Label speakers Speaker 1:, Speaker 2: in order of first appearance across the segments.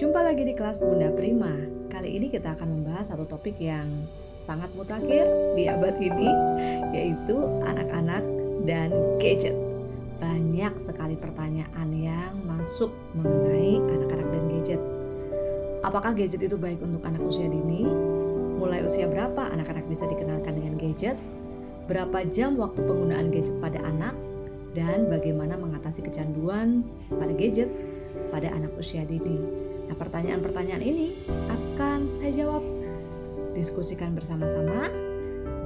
Speaker 1: Jumpa lagi di kelas Bunda Prima. Kali ini kita akan membahas satu topik yang sangat mutakhir di abad ini, yaitu anak-anak dan gadget. Banyak sekali pertanyaan yang masuk mengenai anak-anak dan gadget. Apakah gadget itu baik untuk anak usia dini? Mulai usia berapa anak-anak bisa dikenalkan dengan gadget? Berapa jam waktu penggunaan gadget pada anak? Dan bagaimana mengatasi kecanduan pada gadget pada anak usia dini? Nah, pertanyaan-pertanyaan ini akan saya jawab diskusikan bersama-sama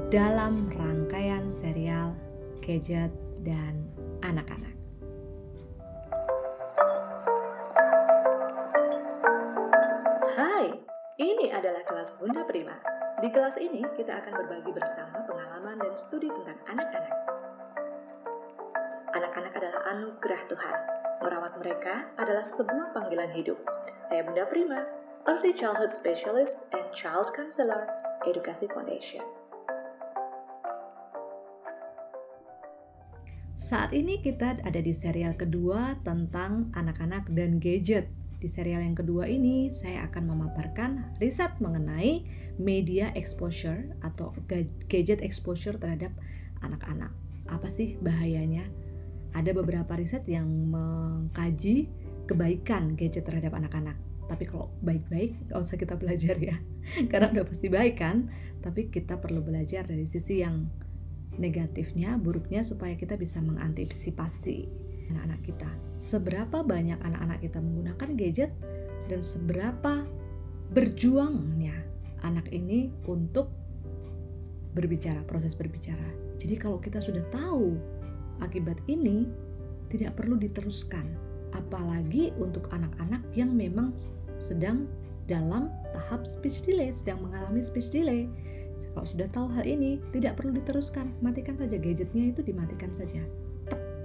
Speaker 1: dalam rangkaian serial gadget dan anak-anak. Hai, ini adalah kelas Bunda Prima. Di kelas ini kita akan berbagi bersama pengalaman dan studi tentang anak-anak. Anak-anak adalah anugerah Tuhan. Merawat mereka adalah sebuah panggilan hidup. Bunda Prima, Early Childhood Specialist and Child Counselor, Edukasi Foundation. Saat ini kita ada di serial kedua tentang anak-anak dan gadget. Di serial yang kedua ini, saya akan memaparkan riset mengenai media exposure atau gadget exposure terhadap anak-anak. Apa sih bahayanya? Ada beberapa riset yang mengkaji kebaikan gadget terhadap anak-anak. Tapi kalau baik-baik, gak usah kita belajar ya, karena udah pasti baik kan. Tapi kita perlu belajar dari sisi yang negatifnya, buruknya supaya kita bisa mengantisipasi anak-anak kita. Seberapa banyak anak-anak kita menggunakan gadget dan seberapa berjuangnya anak ini untuk berbicara, proses berbicara. Jadi kalau kita sudah tahu akibat ini tidak perlu diteruskan, apalagi untuk anak-anak yang memang sedang dalam tahap speech delay, sedang mengalami speech delay. Kalau sudah tahu hal ini, tidak perlu diteruskan, matikan saja gadgetnya itu dimatikan saja.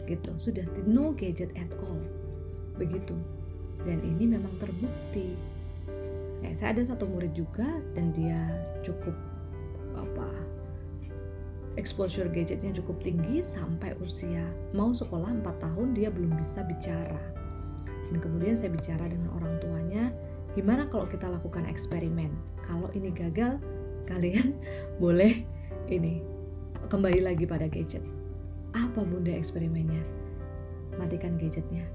Speaker 1: Gitu. Sudah no gadget at all. Begitu. Dan ini memang terbukti. Ya, saya ada satu murid juga dan dia cukup apa exposure gadgetnya cukup tinggi sampai usia mau sekolah 4 tahun dia belum bisa bicara dan kemudian saya bicara dengan orang tuanya gimana kalau kita lakukan eksperimen kalau ini gagal kalian boleh ini kembali lagi pada gadget apa bunda eksperimennya? Matikan gadgetnya.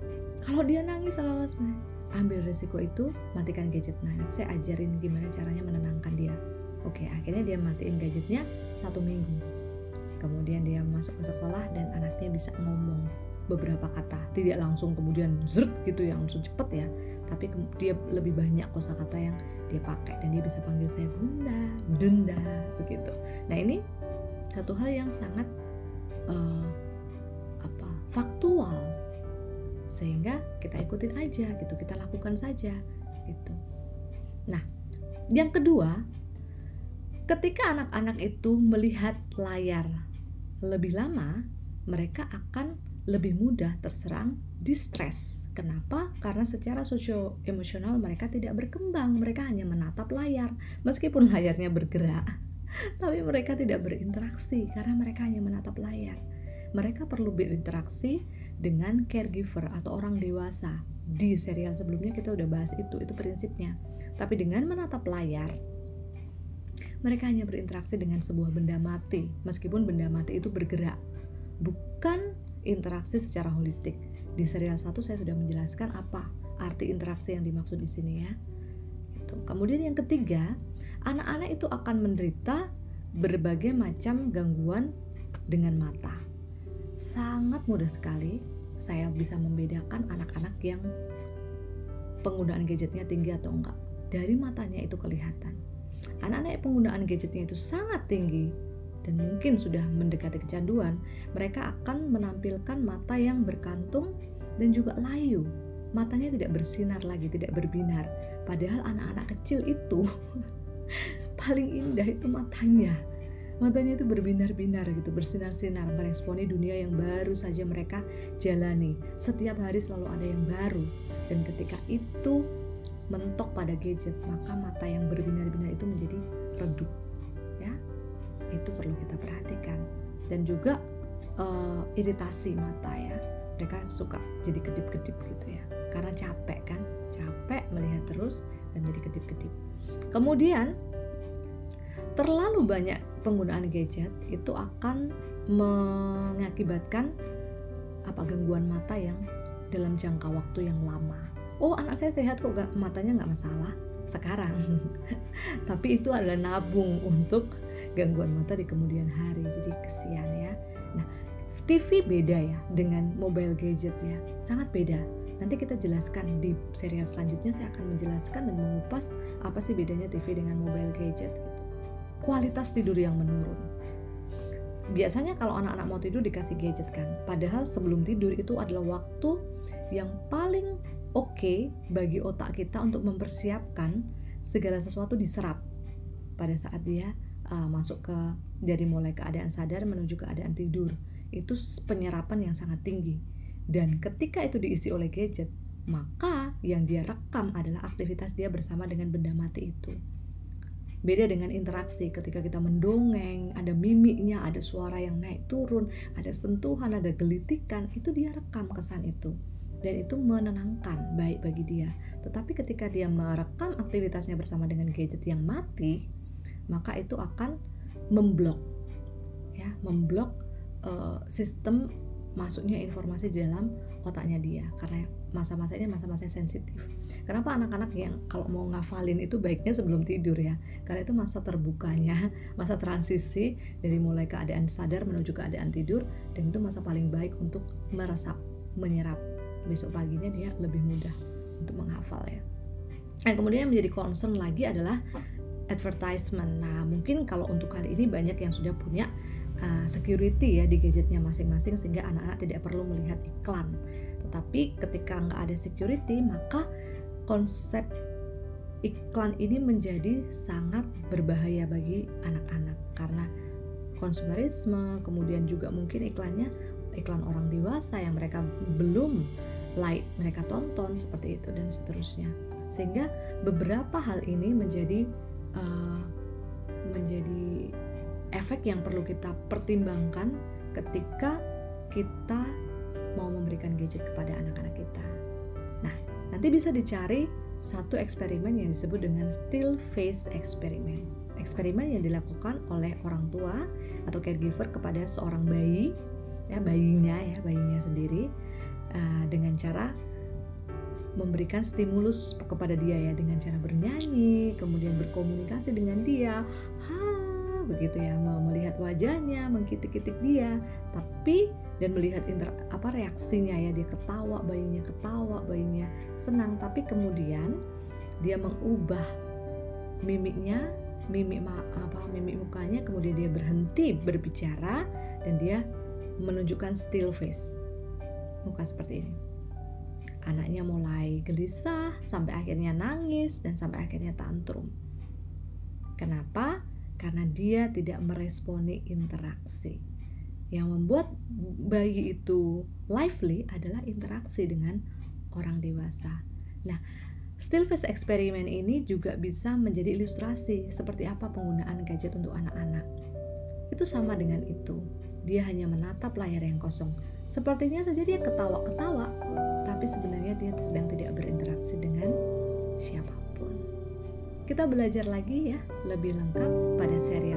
Speaker 1: Kalau dia nangis selalu ambil resiko itu, matikan gadget. Nah, saya ajarin gimana caranya menenangkan dia. Oke, akhirnya dia matiin gadgetnya satu minggu. Kemudian dia masuk ke sekolah dan anaknya bisa ngomong beberapa kata. Tidak langsung kemudian zert gitu yang langsung cepet ya. Tapi dia lebih banyak kosakata yang dia pakai dan dia bisa panggil saya bunda, dunda, begitu. Nah ini satu hal yang sangat uh, apa faktual sehingga kita ikutin aja gitu kita lakukan saja gitu nah yang kedua ketika anak-anak itu melihat layar lebih lama mereka akan lebih mudah terserang distress. Kenapa? Karena secara sosio emosional mereka tidak berkembang, mereka hanya menatap layar. Meskipun layarnya bergerak, tapi mereka tidak berinteraksi karena mereka hanya menatap layar. Mereka perlu berinteraksi dengan caregiver atau orang dewasa. Di serial sebelumnya kita udah bahas itu, itu prinsipnya. Tapi dengan menatap layar, mereka hanya berinteraksi dengan sebuah benda mati, meskipun benda mati itu bergerak. Bukan interaksi secara holistik. Di serial 1 saya sudah menjelaskan apa arti interaksi yang dimaksud di sini ya. Itu. Kemudian yang ketiga, anak-anak itu akan menderita berbagai macam gangguan dengan mata. Sangat mudah sekali saya bisa membedakan anak-anak yang penggunaan gadgetnya tinggi atau enggak. Dari matanya itu kelihatan. Anak-anak penggunaan gadgetnya itu sangat tinggi dan mungkin sudah mendekati kecanduan, mereka akan menampilkan mata yang berkantung dan juga layu. Matanya tidak bersinar lagi, tidak berbinar. Padahal anak-anak kecil itu paling indah itu matanya matanya itu berbinar-binar gitu bersinar-sinar meresponi dunia yang baru saja mereka jalani setiap hari selalu ada yang baru dan ketika itu mentok pada gadget maka mata yang berbinar-binar itu menjadi dan juga uh, iritasi mata ya. Mereka suka jadi kedip-kedip gitu ya. Karena capek kan? Capek melihat terus dan jadi kedip-kedip. Kemudian terlalu banyak penggunaan gadget itu akan mengakibatkan apa gangguan mata yang dalam jangka waktu yang lama. Oh anak saya sehat kok gak, matanya nggak masalah sekarang, tapi itu adalah nabung untuk gangguan mata di kemudian hari. Jadi kesian ya. Nah TV beda ya dengan mobile gadget ya, sangat beda. Nanti kita jelaskan di serial selanjutnya saya akan menjelaskan dan mengupas apa sih bedanya TV dengan mobile gadget. Kualitas tidur yang menurun. Biasanya kalau anak-anak mau tidur dikasih gadget kan, padahal sebelum tidur itu adalah waktu yang paling oke okay bagi otak kita untuk mempersiapkan segala sesuatu diserap pada saat dia uh, masuk ke dari mulai keadaan sadar menuju keadaan tidur itu penyerapan yang sangat tinggi. Dan ketika itu diisi oleh gadget maka yang dia rekam adalah aktivitas dia bersama dengan benda mati itu. Beda dengan interaksi ketika kita mendongeng ada mimiknya ada suara yang naik turun ada sentuhan ada gelitikan itu dia rekam kesan itu. Dan itu menenangkan baik bagi dia. Tetapi ketika dia merekam aktivitasnya bersama dengan gadget yang mati maka itu akan memblok ya memblok uh, sistem masuknya informasi di dalam otaknya dia karena masa-masa ini masa-masa sensitif. Kenapa anak-anak yang kalau mau ngafalin itu baiknya sebelum tidur ya? Karena itu masa terbukanya, masa transisi dari mulai keadaan sadar menuju keadaan tidur dan itu masa paling baik untuk meresap, menyerap. Besok paginya dia lebih mudah untuk menghafal ya. Nah, kemudian yang menjadi concern lagi adalah advertisement. Nah, mungkin kalau untuk kali ini banyak yang sudah punya uh, security ya di gadgetnya masing-masing sehingga anak-anak tidak perlu melihat iklan. Tetapi ketika nggak ada security maka konsep iklan ini menjadi sangat berbahaya bagi anak-anak karena konsumerisme kemudian juga mungkin iklannya iklan orang dewasa yang mereka belum like mereka tonton seperti itu dan seterusnya sehingga beberapa hal ini menjadi uh, menjadi efek yang perlu kita pertimbangkan ketika kita mau memberikan gadget kepada anak-anak kita. Nah, nanti bisa dicari satu eksperimen yang disebut dengan still face experiment. Eksperimen yang dilakukan oleh orang tua atau caregiver kepada seorang bayi, ya bayinya ya bayinya sendiri, uh, dengan cara memberikan stimulus kepada dia ya dengan cara bernyanyi, kemudian berkomunikasi dengan dia, ha begitu ya, melihat wajahnya, mengkitik-kitik dia, tapi dan melihat inter, apa reaksinya ya dia ketawa, bayinya ketawa, bayinya senang, tapi kemudian dia mengubah mimiknya, mimik apa mimik mukanya, kemudian dia berhenti berbicara dan dia menunjukkan still face. Muka seperti ini anaknya mulai gelisah sampai akhirnya nangis dan sampai akhirnya tantrum. Kenapa? Karena dia tidak meresponi interaksi. Yang membuat bayi itu lively adalah interaksi dengan orang dewasa. Nah, still face experiment ini juga bisa menjadi ilustrasi seperti apa penggunaan gadget untuk anak-anak. Itu sama dengan itu. Dia hanya menatap layar yang kosong. Sepertinya saja dia ketawa-ketawa, tapi sebenarnya dia sedang tidak berinteraksi dengan siapa pun. Kita belajar lagi ya lebih lengkap pada serial